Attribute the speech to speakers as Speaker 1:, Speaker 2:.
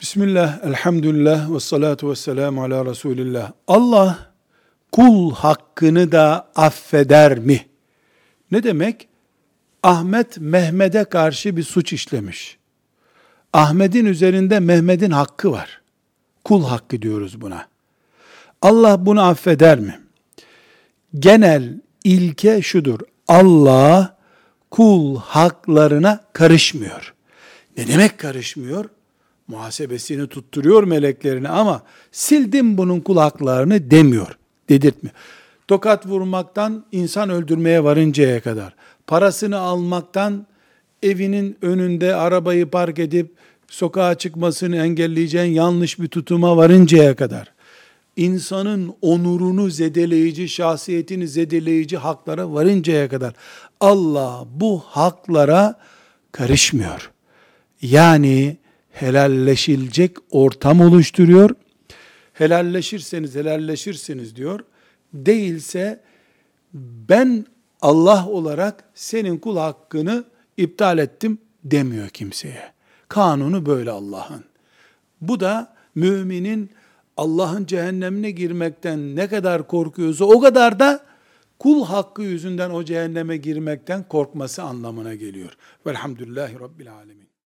Speaker 1: Bismillah, elhamdülillah ve salatu ve selamu ala Resulillah. Allah kul hakkını da affeder mi? Ne demek? Ahmet Mehmet'e karşı bir suç işlemiş. Ahmet'in üzerinde Mehmet'in hakkı var. Kul hakkı diyoruz buna. Allah bunu affeder mi? Genel ilke şudur. Allah kul haklarına karışmıyor. Ne demek karışmıyor? Muhasebesini tutturuyor meleklerine ama sildim bunun kul haklarını demiyor. Dedirtmiyor. Tokat vurmaktan insan öldürmeye varıncaya kadar, parasını almaktan evinin önünde arabayı park edip sokağa çıkmasını engelleyeceğin yanlış bir tutuma varıncaya kadar, insanın onurunu zedeleyici, şahsiyetini zedeleyici haklara varıncaya kadar Allah bu haklara karışmıyor. Yani helalleşilecek ortam oluşturuyor. Helalleşirseniz helalleşirsiniz diyor. Değilse ben Allah olarak senin kul hakkını iptal ettim demiyor kimseye. Kanunu böyle Allah'ın. Bu da müminin Allah'ın cehennemine girmekten ne kadar korkuyorsa o kadar da kul hakkı yüzünden o cehenneme girmekten korkması anlamına geliyor. Velhamdülillahi Rabbil Alemin.